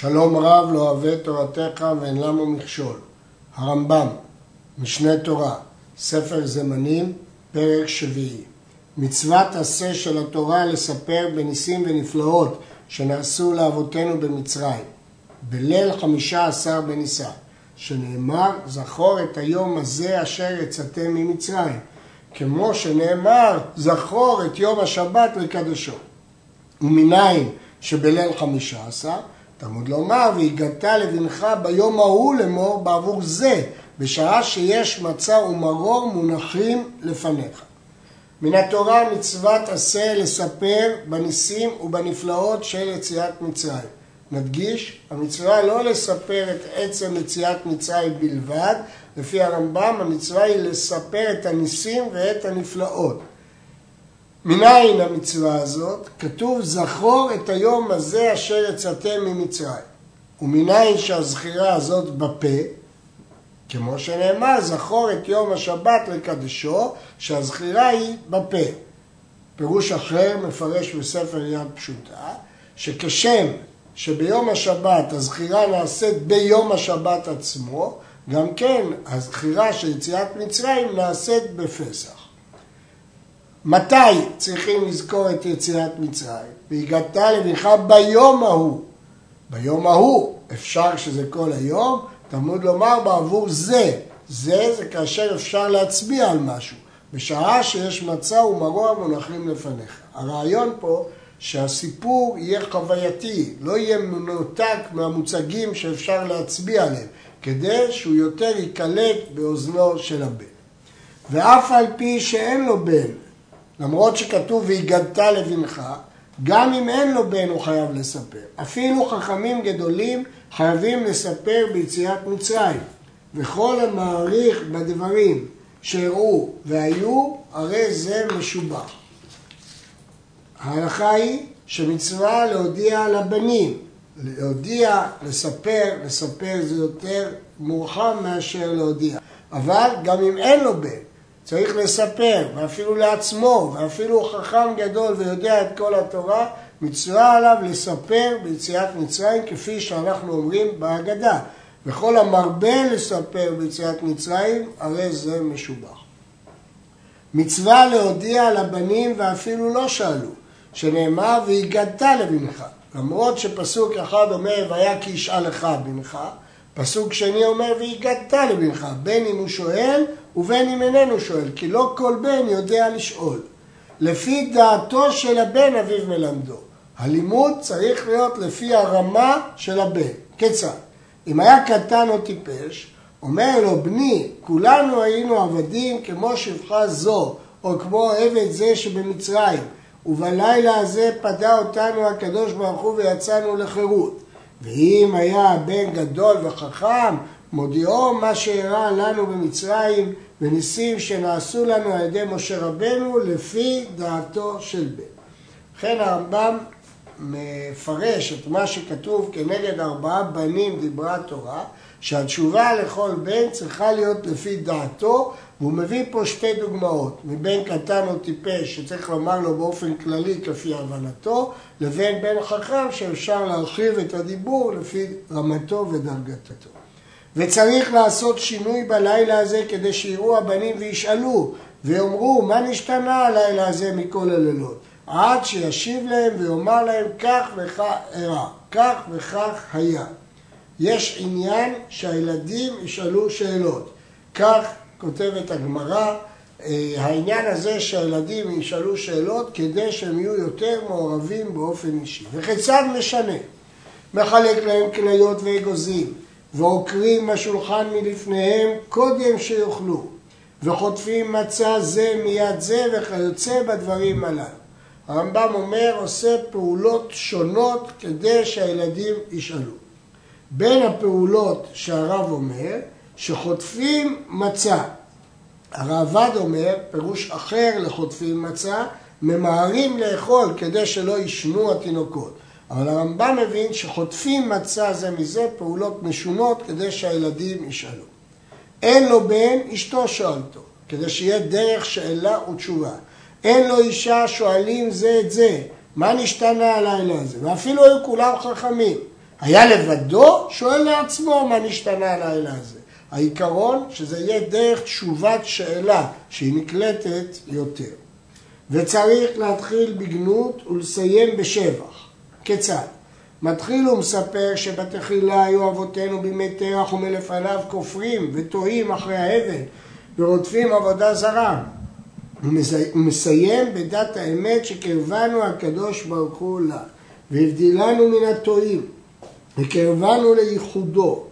שלום רב לא אוהב תורתך ואין למה מכשול. הרמב"ם, משנה תורה, ספר זמנים, פרק שביעי. מצוות עשה של התורה לספר בניסים ונפלאות שנעשו לאבותינו במצרים. בליל חמישה עשר בניסן, שנאמר זכור את היום הזה אשר יצאתם ממצרים. כמו שנאמר זכור את יום השבת לקדשו. ומנין שבליל חמישה עשר תלמוד לומר, והגעת לבנך ביום ההוא לאמור בעבור זה, בשעה שיש מצה ומרור מונחים לפניך. מן התורה מצוות עשה לספר בניסים ובנפלאות של יציאת מצרים. נדגיש, המצווה לא לספר את עצם יציאת מצרים בלבד, לפי הרמב"ם המצווה היא לספר את הניסים ואת הנפלאות. מניין המצווה הזאת? כתוב זכור את היום הזה אשר יצאתם ממצרים. ומניין שהזכירה הזאת בפה, כמו שנאמר, זכור את יום השבת לקדשו, שהזכירה היא בפה. פירוש אחר מפרש בספר יד פשוטה, שכשם שביום השבת הזכירה נעשית ביום השבת עצמו, גם כן הזכירה של יציאת מצרים נעשית בפסח. מתי צריכים לזכור את יציאת מצרים? והגעת לבנך ביום ההוא. ביום ההוא, אפשר שזה כל היום, תלמוד לומר בעבור זה. זה זה כאשר אפשר להצביע על משהו. בשעה שיש מצה ומרוע מונחים לפניך. הרעיון פה שהסיפור יהיה חווייתי, לא יהיה מנותק מהמוצגים שאפשר להצביע עליהם, כדי שהוא יותר ייקלט באוזנו של הבן. ואף על פי שאין לו בן, למרות שכתוב והגדת לבנך, גם אם אין לו בן הוא חייב לספר. אפילו חכמים גדולים חייבים לספר ביציאת מצרים. וכל המעריך בדברים שהראו והיו, הרי זה משובח. ההלכה היא שמצווה להודיע לבנים, להודיע, לספר, לספר זה יותר מורחב מאשר להודיע. אבל גם אם אין לו בן, צריך לספר, ואפילו לעצמו, ואפילו חכם גדול ויודע את כל התורה, מצווה עליו לספר ביציאת מצרים, כפי שאנחנו אומרים בהגדה. וכל המרבה לספר ביציאת מצרים, הרי זה משובח. מצווה להודיע לבנים ואפילו לא שאלו, שנאמר והגדת לבנך. למרות שפסוק אחד אומר והיה כי ישאל לך בנך, פסוק שני אומר והגדת לבנך, בין אם הוא שואל ובין אם איננו שואל, כי לא כל בן יודע לשאול. לפי דעתו של הבן אביו מלמדו. הלימוד צריך להיות לפי הרמה של הבן. כיצד? אם היה קטן או טיפש, אומר לו, בני, כולנו היינו עבדים כמו שפחה זו, או כמו עבד זה שבמצרים, ובלילה הזה פדה אותנו הקדוש ברוך הוא ויצאנו לחירות. ואם היה הבן גדול וחכם, מודיעו מה שאירע לנו במצרים וניסים שנעשו לנו על ידי משה רבנו לפי דעתו של בן. לכן הרמב"ם מפרש את מה שכתוב כנגד ארבעה בנים דיברה התורה, שהתשובה לכל בן צריכה להיות לפי דעתו, והוא מביא פה שתי דוגמאות, מבן קטן או טיפש שצריך לומר לו באופן כללי כפי הבנתו, לבין בן חכם שאפשר להרחיב את הדיבור לפי רמתו ודרגתו. וצריך לעשות שינוי בלילה הזה כדי שיראו הבנים וישאלו ויאמרו מה נשתנה הלילה הזה מכל הלילות עד שישיב להם ויאמר להם כך וכך אירע, כך וכך היה. יש עניין שהילדים ישאלו שאלות. כך כותבת הגמרא, אה, העניין הזה שהילדים ישאלו שאלות כדי שהם יהיו יותר מעורבים באופן אישי. וכיצד משנה? מחלק להם כליות ואגוזים, ועוקרים השולחן מלפניהם קודם שיאכלו, וחוטפים מצה זה מיד זה וכיוצא בדברים הללו. הרמב"ם אומר עושה פעולות שונות כדי שהילדים ישאלו. בין הפעולות שהרב אומר שחוטפים מצה. הרעב"ד אומר, פירוש אחר לחוטפים מצה, ממהרים לאכול כדי שלא ישנו התינוקות. אבל הרמב"ם מבין שחוטפים מצה זה מזה פעולות משונות כדי שהילדים ישאלו. אין לו בן, אשתו שואלתו, כדי שיהיה דרך שאלה ותשובה. אין לו אישה, שואלים זה את זה, מה נשתנה הלילה הזה? ואפילו היו כולם חכמים. היה לבדו, שואל לעצמו מה נשתנה הלילה הזה. העיקרון שזה יהיה דרך תשובת שאלה שהיא נקלטת יותר. וצריך להתחיל בגנות ולסיים בשבח. כיצד? מתחיל ומספר שבתחילה היו אבותינו בימי תרח ומלפניו כופרים וטועים אחרי האבן ורודפים עבודה זרה. הוא מסיים בדת האמת שקרבנו הקדוש ברוך הוא לה והבדילנו מן הטועים וקרבנו לייחודו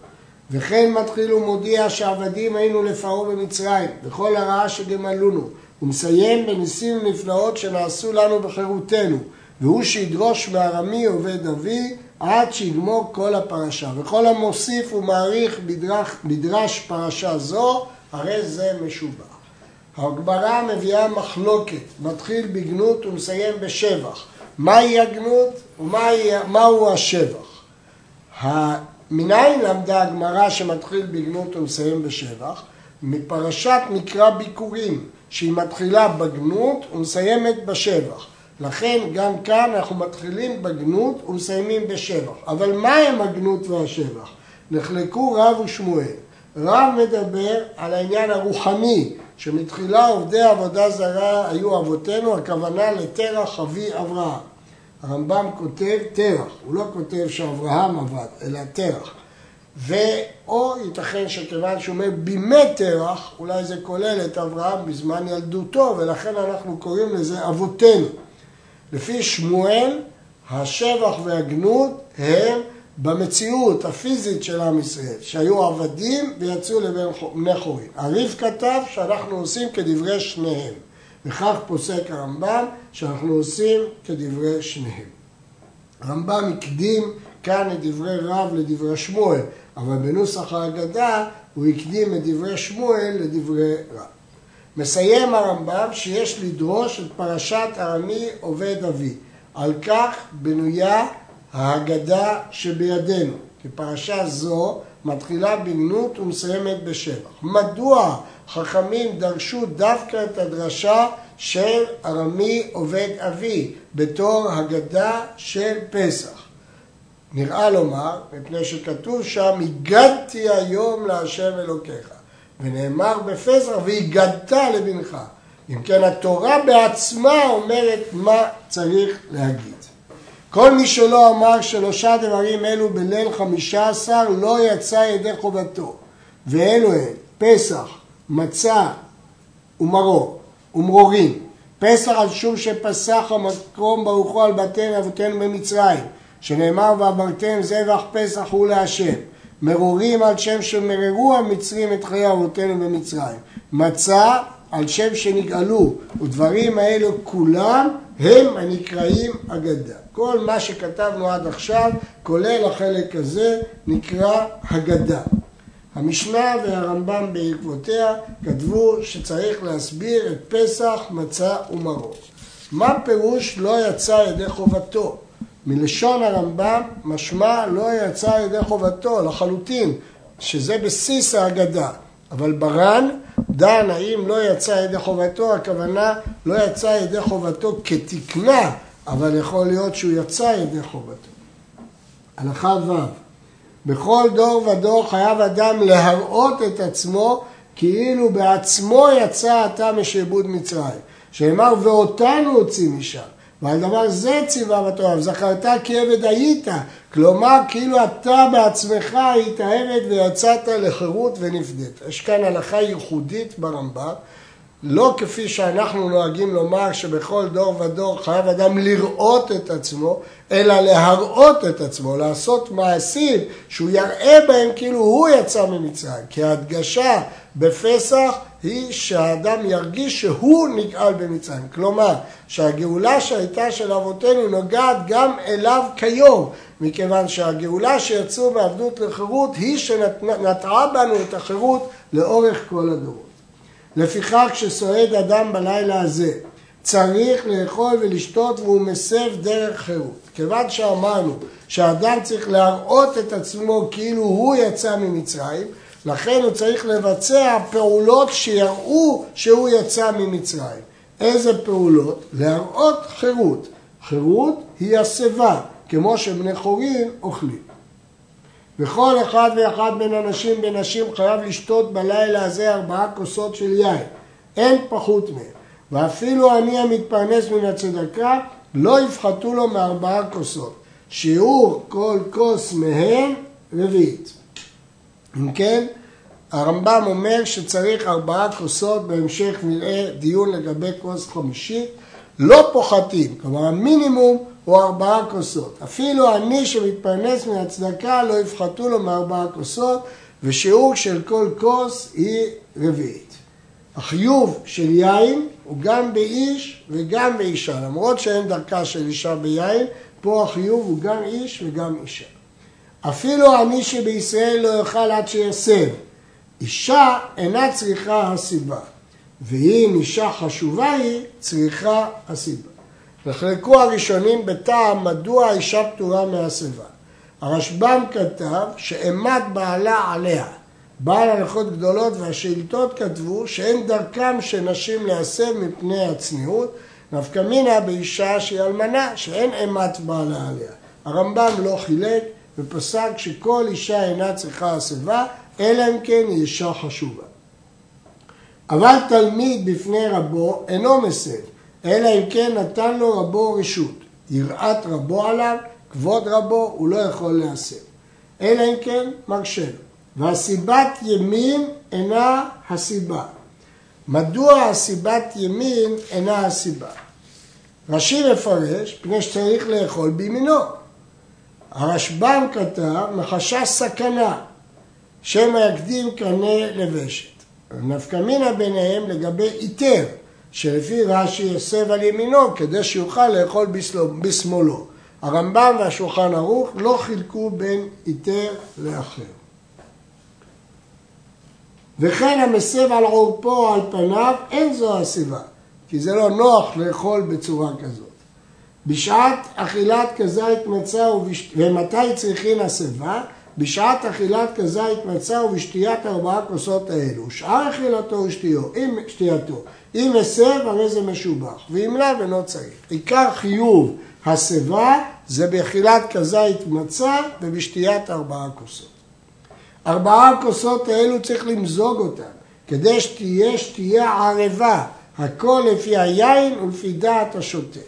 וכן מתחיל ומודיע שעבדים היינו לפרעה במצרים וכל הרעה שגמלונו הוא מסיים בניסים ונפלאות שנעשו לנו בחירותנו והוא שידרוש מארמי עובד אבי עד שיגמור כל הפרשה וכל המוסיף ומעריך בדרש, בדרש פרשה זו הרי זה משובח הגמרא מביאה מחלוקת, מתחיל בגנות ומסיים בשבח. מהי הגנות ומהו השבח? מניין למדה הגמרא שמתחיל בגנות ומסיים בשבח? מפרשת מקרא ביקורים, שהיא מתחילה בגנות ומסיימת בשבח. לכן גם כאן אנחנו מתחילים בגנות ומסיימים בשבח. אבל מה הם הגנות והשבח? נחלקו רב ושמואל. רב מדבר על העניין הרוחני, שמתחילה עובדי עבודה זרה היו אבותינו, הכוונה לתרח אבי אברהם. הרמב"ם כותב תרח, הוא לא כותב שאברהם עבד, אלא תרח. ואו ייתכן שכיוון שהוא אומר בימי תרח, אולי זה כולל את אברהם בזמן ילדותו, ולכן אנחנו קוראים לזה אבותינו. לפי שמואל, השבח והגנות הם במציאות הפיזית של עם ישראל, שהיו עבדים ויצאו לבני חורין. הריף כתב שאנחנו עושים כדברי שניהם, וכך פוסק הרמב"ם שאנחנו עושים כדברי שניהם. הרמב"ם הקדים כאן את דברי רב לדברי שמואל, אבל בנוסח ההגדה הוא הקדים את דברי שמואל לדברי רב. מסיים הרמב"ם שיש לדרוש את פרשת ארמי עובד אבי. על כך בנויה ההגדה שבידינו, כי פרשה זו מתחילה בגנות ומסיימת בשבח. מדוע חכמים דרשו דווקא את הדרשה של ארמי עובד אבי בתור הגדה של פסח? נראה לומר, מפני שכתוב שם, הגדתי היום להשם אלוקיך. ונאמר בפסח, והגדת לבנך. אם כן, התורה בעצמה אומרת מה צריך להגיד. כל מי שלא אמר שלושה דברים אלו בליל חמישה עשר לא יצא ידי חובתו. ואלו הם פסח, מצה ומרור ומרורים. פסח על שום שפסח המקום ברוחו על בתי אבותינו במצרים, שנאמר ועברתם זבח פסח הוא להשם. מרורים על שם שמררו המצרים את חיי אבותינו במצרים. מצה על שם שנגאלו, ודברים האלו כולם הם הנקראים אגדה. כל מה שכתבנו עד עכשיו, כולל החלק הזה, נקרא הגדה. המשנה והרמב"ם בעקבותיה כתבו שצריך להסביר את פסח, מצה ומרור. מה פירוש לא יצא ידי חובתו? מלשון הרמב"ם משמע לא יצא ידי חובתו לחלוטין, שזה בסיס ההגדה. אבל ברן דן האם לא יצא ידי חובתו, הכוונה לא יצא ידי חובתו כתקנה, אבל יכול להיות שהוא יצא ידי חובתו. הלכה ו' בכל דור ודור חייב אדם להראות את עצמו כאילו בעצמו יצא אתה משעבוד מצרים. שנאמר ואותנו הוציא משם. ועל דבר זה ציווה בתורה, וזכרת כי עבד היית, כלומר כאילו אתה בעצמך היית עבד ויצאת לחירות ונפדית. יש כאן הלכה ייחודית ברמב"ם, לא כפי שאנחנו נוהגים לומר שבכל דור ודור חייב אדם לראות את עצמו, אלא להראות את עצמו, לעשות מעשים שהוא יראה בהם כאילו הוא יצא ממצרים. כי ההדגשה בפסח היא שהאדם ירגיש שהוא נגאל במצרים. כלומר, שהגאולה שהייתה של אבותינו נוגעת גם אליו כיום, מכיוון שהגאולה שיצאו מעבדות לחירות היא שנטעה בנו את החירות לאורך כל הדורות. לפיכך כשסועד אדם בלילה הזה צריך לאכול ולשתות והוא מסב דרך חירות. כיוון שאמרנו שהאדם צריך להראות את עצמו כאילו הוא יצא ממצרים, לכן הוא צריך לבצע פעולות שיראו שהוא יצא ממצרים. איזה פעולות? להראות חירות. חירות היא השיבה, כמו שבני חורין אוכלים. וכל אחד ואחד בין אנשים ונשים חייב לשתות בלילה הזה ארבעה כוסות של יין. אין פחות מהם. ואפילו אני המתפרנס מן הצדקה, לא יפחתו לו מארבעה כוסות. שיעור כל כוס מהם רביעית. אם כן, הרמב"ם אומר שצריך ארבעה כוסות, בהמשך נראה דיון לגבי כוס חמישית, לא פוחתים, כלומר המינימום הוא ארבעה כוסות. אפילו אני שמתפרנס מהצדקה לא יפחתו לו מארבעה כוסות, ושיעור של כל כוס היא רביעית. החיוב של יין הוא גם באיש וגם באישה, למרות שאין דרכה של אישה ביין, פה החיוב הוא גם איש וגם אישה. אפילו אני שבישראל לא יאכל עד שיסב. אישה אינה צריכה הסיבה, ואם אישה חשובה היא, צריכה הסיבה. נחלקו הראשונים בטעם מדוע האישה פטורה מהסיבה. הרשב"ם כתב שאימת בעלה עליה. בעל הלכות גדולות והשאילתות כתבו שאין דרכם של נשים להסב מפני הצניעות, נפקא מינה באישה שהיא אלמנה, שאין אימת בעלה עליה. הרמב"ם לא חילק ופסק שכל אישה אינה צריכה הסבה, אלא אם כן היא אישה חשובה. אבל תלמיד בפני רבו אינו מסב, אלא אם כן נתן לו רבו רשות. יראת רבו עליו, כבוד רבו, הוא לא יכול להסב. אלא אם כן מרשה לו. והסיבת ימין אינה הסיבה. מדוע הסיבת ימין אינה הסיבה? רש"י מפרש, פני שצריך לאכול בימינו. הרשב"ם כתב, מחשש סכנה, שמא יקדים קנה לבשת. נפקא מינה ביניהם לגבי איתר, שלפי רש"י יסב על ימינו כדי שיוכל לאכול בשמאלו. הרמב"ם והשולחן ערוך לא חילקו בין איתר לאחר. וכן המסב על עורפו או על פניו, אין זו הסיבה, כי זה לא נוח לאכול בצורה כזאת. בשעת אכילת כזית מצה ובש... ומתי צריכין הסיבה? בשעת אכילת כזית מצה ובשתיית ארבעה כוסות האלו. שאר אכילתו ושתייתו. אם הסב הרי זה משובח, ואם לאו אינו צריך. עיקר חיוב הסיבה זה באכילת כזית מצה ובשתיית ארבעה כוסות. ארבעה כוסות האלו צריך למזוג אותן, כדי שתהיה שתייה ערבה, הכל לפי היין ולפי דעת השוטה,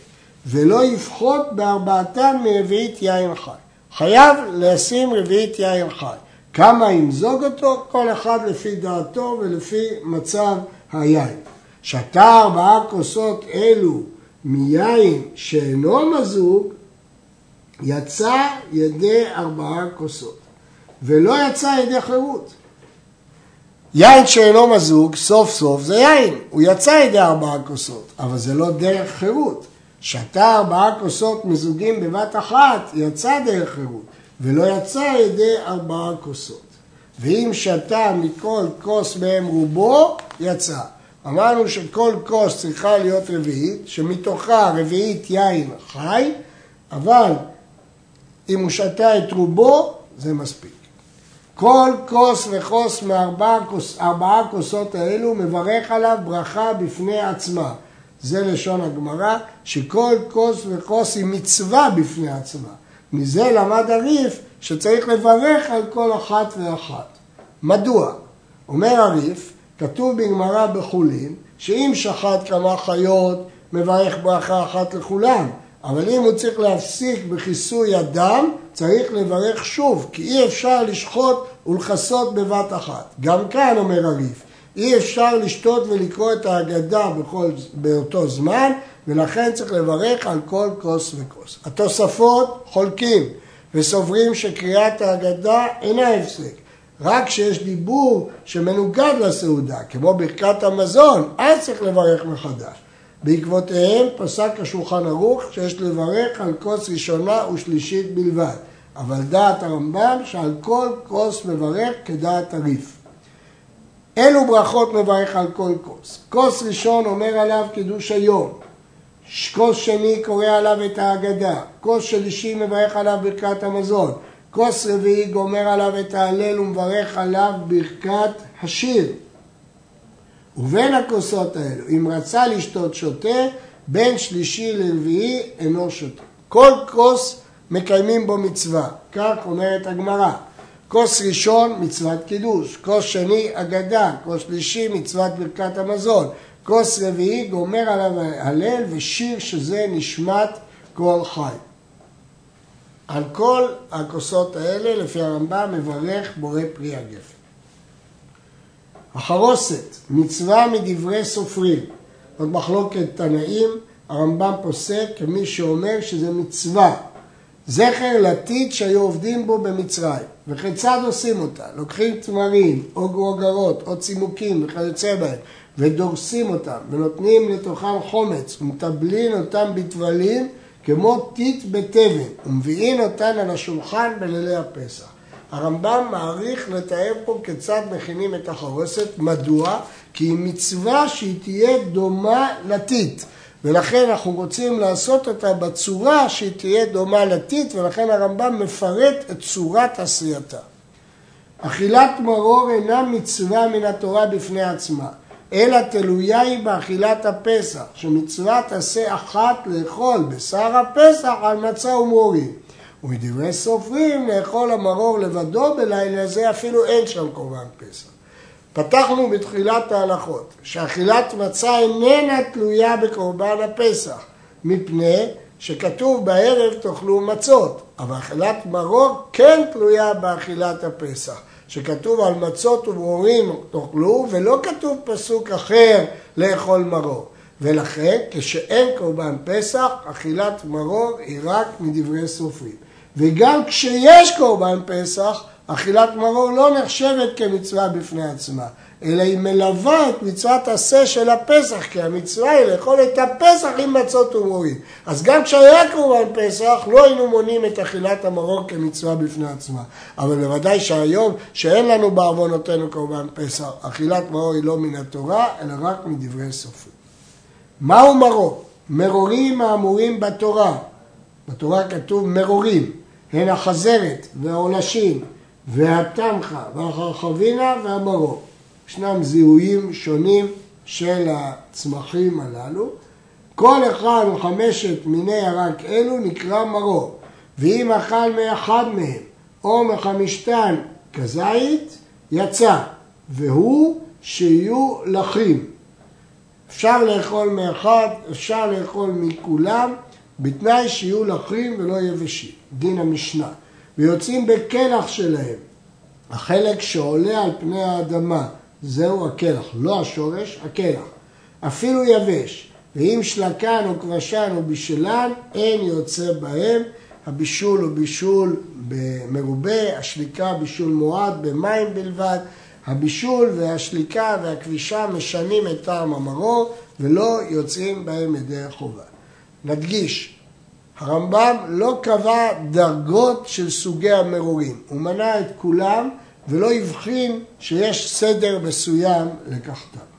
ולא יפחות בארבעתן מרביעית יין חי. חייב לשים רביעית יין חי. כמה ימזוג אותו? כל אחד לפי דעתו ולפי מצב היין. שתה ארבעה כוסות אלו מיין שאינו מזוג, יצא ידי ארבעה כוסות. ולא יצא ידי חירות. יין שאינו מזוג, סוף סוף זה יין, הוא יצא ידי ארבעה כוסות, אבל זה לא דרך חירות. שתה ארבעה כוסות מזוגים בבת אחת, יצא דרך חירות, ולא יצא ידי ארבעה כוסות. ואם שתה מכל כוס מהם רובו, יצא. אמרנו שכל כוס צריכה להיות רביעית, שמתוכה רביעית יין חי, אבל אם הוא שתה את רובו, זה מספיק. כל כוס וכוס מארבעה כוס, כוסות האלו מברך עליו ברכה בפני עצמה. זה לשון הגמרא, שכל כוס וכוס היא מצווה בפני עצמה. מזה למד הריף שצריך לברך על כל אחת ואחת. מדוע? אומר הריף, כתוב בגמרא בחולין, שאם שחט כמה חיות, מברך ברכה אחת לכולם. אבל אם הוא צריך להפסיק בכיסוי הדם, צריך לברך שוב, כי אי אפשר לשחוט ולכסות בבת אחת. גם כאן אומר הריף, אי אפשר לשתות ולקרוא את ההגדה בכל, באותו זמן, ולכן צריך לברך על כל כוס וכוס. התוספות חולקים וסוברים שקריאת ההגדה אינה הפסק. רק כשיש דיבור שמנוגד לסעודה, כמו ברכת המזון, אז צריך לברך מחדש. בעקבותיהם פסק השולחן ערוך שיש לברך על כוס ראשונה ושלישית בלבד. אבל דעת הרמב"ם שעל כל כוס מברך כדעת הריף. אילו ברכות מברך על כל כוס. כוס ראשון אומר עליו קידוש היום. כוס שני קורא עליו את ההגדה. כוס שלישי מברך עליו ברכת המזון. כוס רביעי גומר עליו את ההלל ומברך עליו ברכת השיר. ובין הכוסות האלו, אם רצה לשתות שותה, בין שלישי לרביעי אינו שותה. כל כוס מקיימים בו מצווה, כך אומרת הגמרא. כוס ראשון מצוות קידוש, כוס שני אגדה, כוס שלישי מצוות ברכת המזון, כוס רביעי גומר עליו הלל ושיר שזה נשמת כל חי. על כל הכוסות האלה, לפי הרמב"ם, מברך בורא פרי הגפן. החרוסת, מצווה מדברי סופרים. זאת מחלוקת תנאים, הרמב"ם פוסק כמי שאומר שזה מצווה. זכר לטיט שהיו עובדים בו במצרים. וכיצד עושים אותה? לוקחים תמרים, או גרוגרות, או צימוקים וכיוצא בהם, ודורסים אותם, ונותנים לתוכם חומץ, ומטבלין אותם בטבלים, כמו טיט בתבן, ומביאים אותן על השולחן בלילי הפסח. הרמב"ם מעריך לתאר פה כיצד מכינים את החרוסת, מדוע? כי היא מצווה שהיא תהיה דומה לטיט. ולכן אנחנו רוצים לעשות אותה בצורה שהיא תהיה דומה לטיט, ולכן הרמב"ם מפרט את צורת עשייתה. אכילת מרור אינה מצווה מן התורה בפני עצמה, אלא תלויה היא באכילת הפסח, שמצוות עשה אחת לאכול בשר הפסח על מצה ומרורים. ומדברי סופרים לאכול המרור לבדו בלילה זה אפילו אין שם קורבן פסח. פתחנו בתחילת ההלכות שאכילת מצה איננה תלויה בקורבן הפסח מפני שכתוב בערב תאכלו מצות אבל אכילת מרור כן תלויה באכילת הפסח שכתוב על מצות ומרורים תאכלו ולא כתוב פסוק אחר לאכול מרור. ולכן כשאין קורבן פסח אכילת מרור היא רק מדברי סופרים. וגם כשיש קורבן פסח אכילת מרור לא נחשבת כמצווה בפני עצמה, אלא היא מלווה את מצוות עשה של הפסח, כי המצווה היא לאכול את הפסח עם מצות ומורים. אז גם כשהיה קורבן פסח, לא היינו מונים את אכילת המרור כמצווה בפני עצמה. אבל בוודאי שהיום, שאין לנו בעוונותינו קורבן פסח, אכילת מרור היא לא מן התורה, אלא רק מדברי סופרים. מהו מרור? מרורים האמורים בתורה. בתורה כתוב מרורים, הן החזרת והעולשים. והתמחה והחרחבינה והמרור. ישנם זיהויים שונים של הצמחים הללו. כל אחד מחמשת מיני ירק אלו נקרא מרור, ואם אכל מאחד מהם או מחמישתן כזית, יצא, והוא שיהיו לחים. אפשר לאכול מאחד, אפשר לאכול מכולם, בתנאי שיהיו לחים ולא יבשים, דין המשנה. ויוצאים בקלח שלהם. החלק שעולה על פני האדמה, זהו הקלח, לא השורש, הקלח. אפילו יבש, ואם שלקן או כבשן או בישלן, אין יוצא בהם. הבישול הוא בישול מרובה, השליקה בישול מועט במים בלבד. הבישול והשליקה והכבישה משנים את טעם המרור ולא יוצאים בהם ידי החובה. נדגיש, הרמב"ם לא קבע דרגות של סוגי המרורים, הוא מנה את כולם ולא הבחין שיש סדר מסוים לקחתם.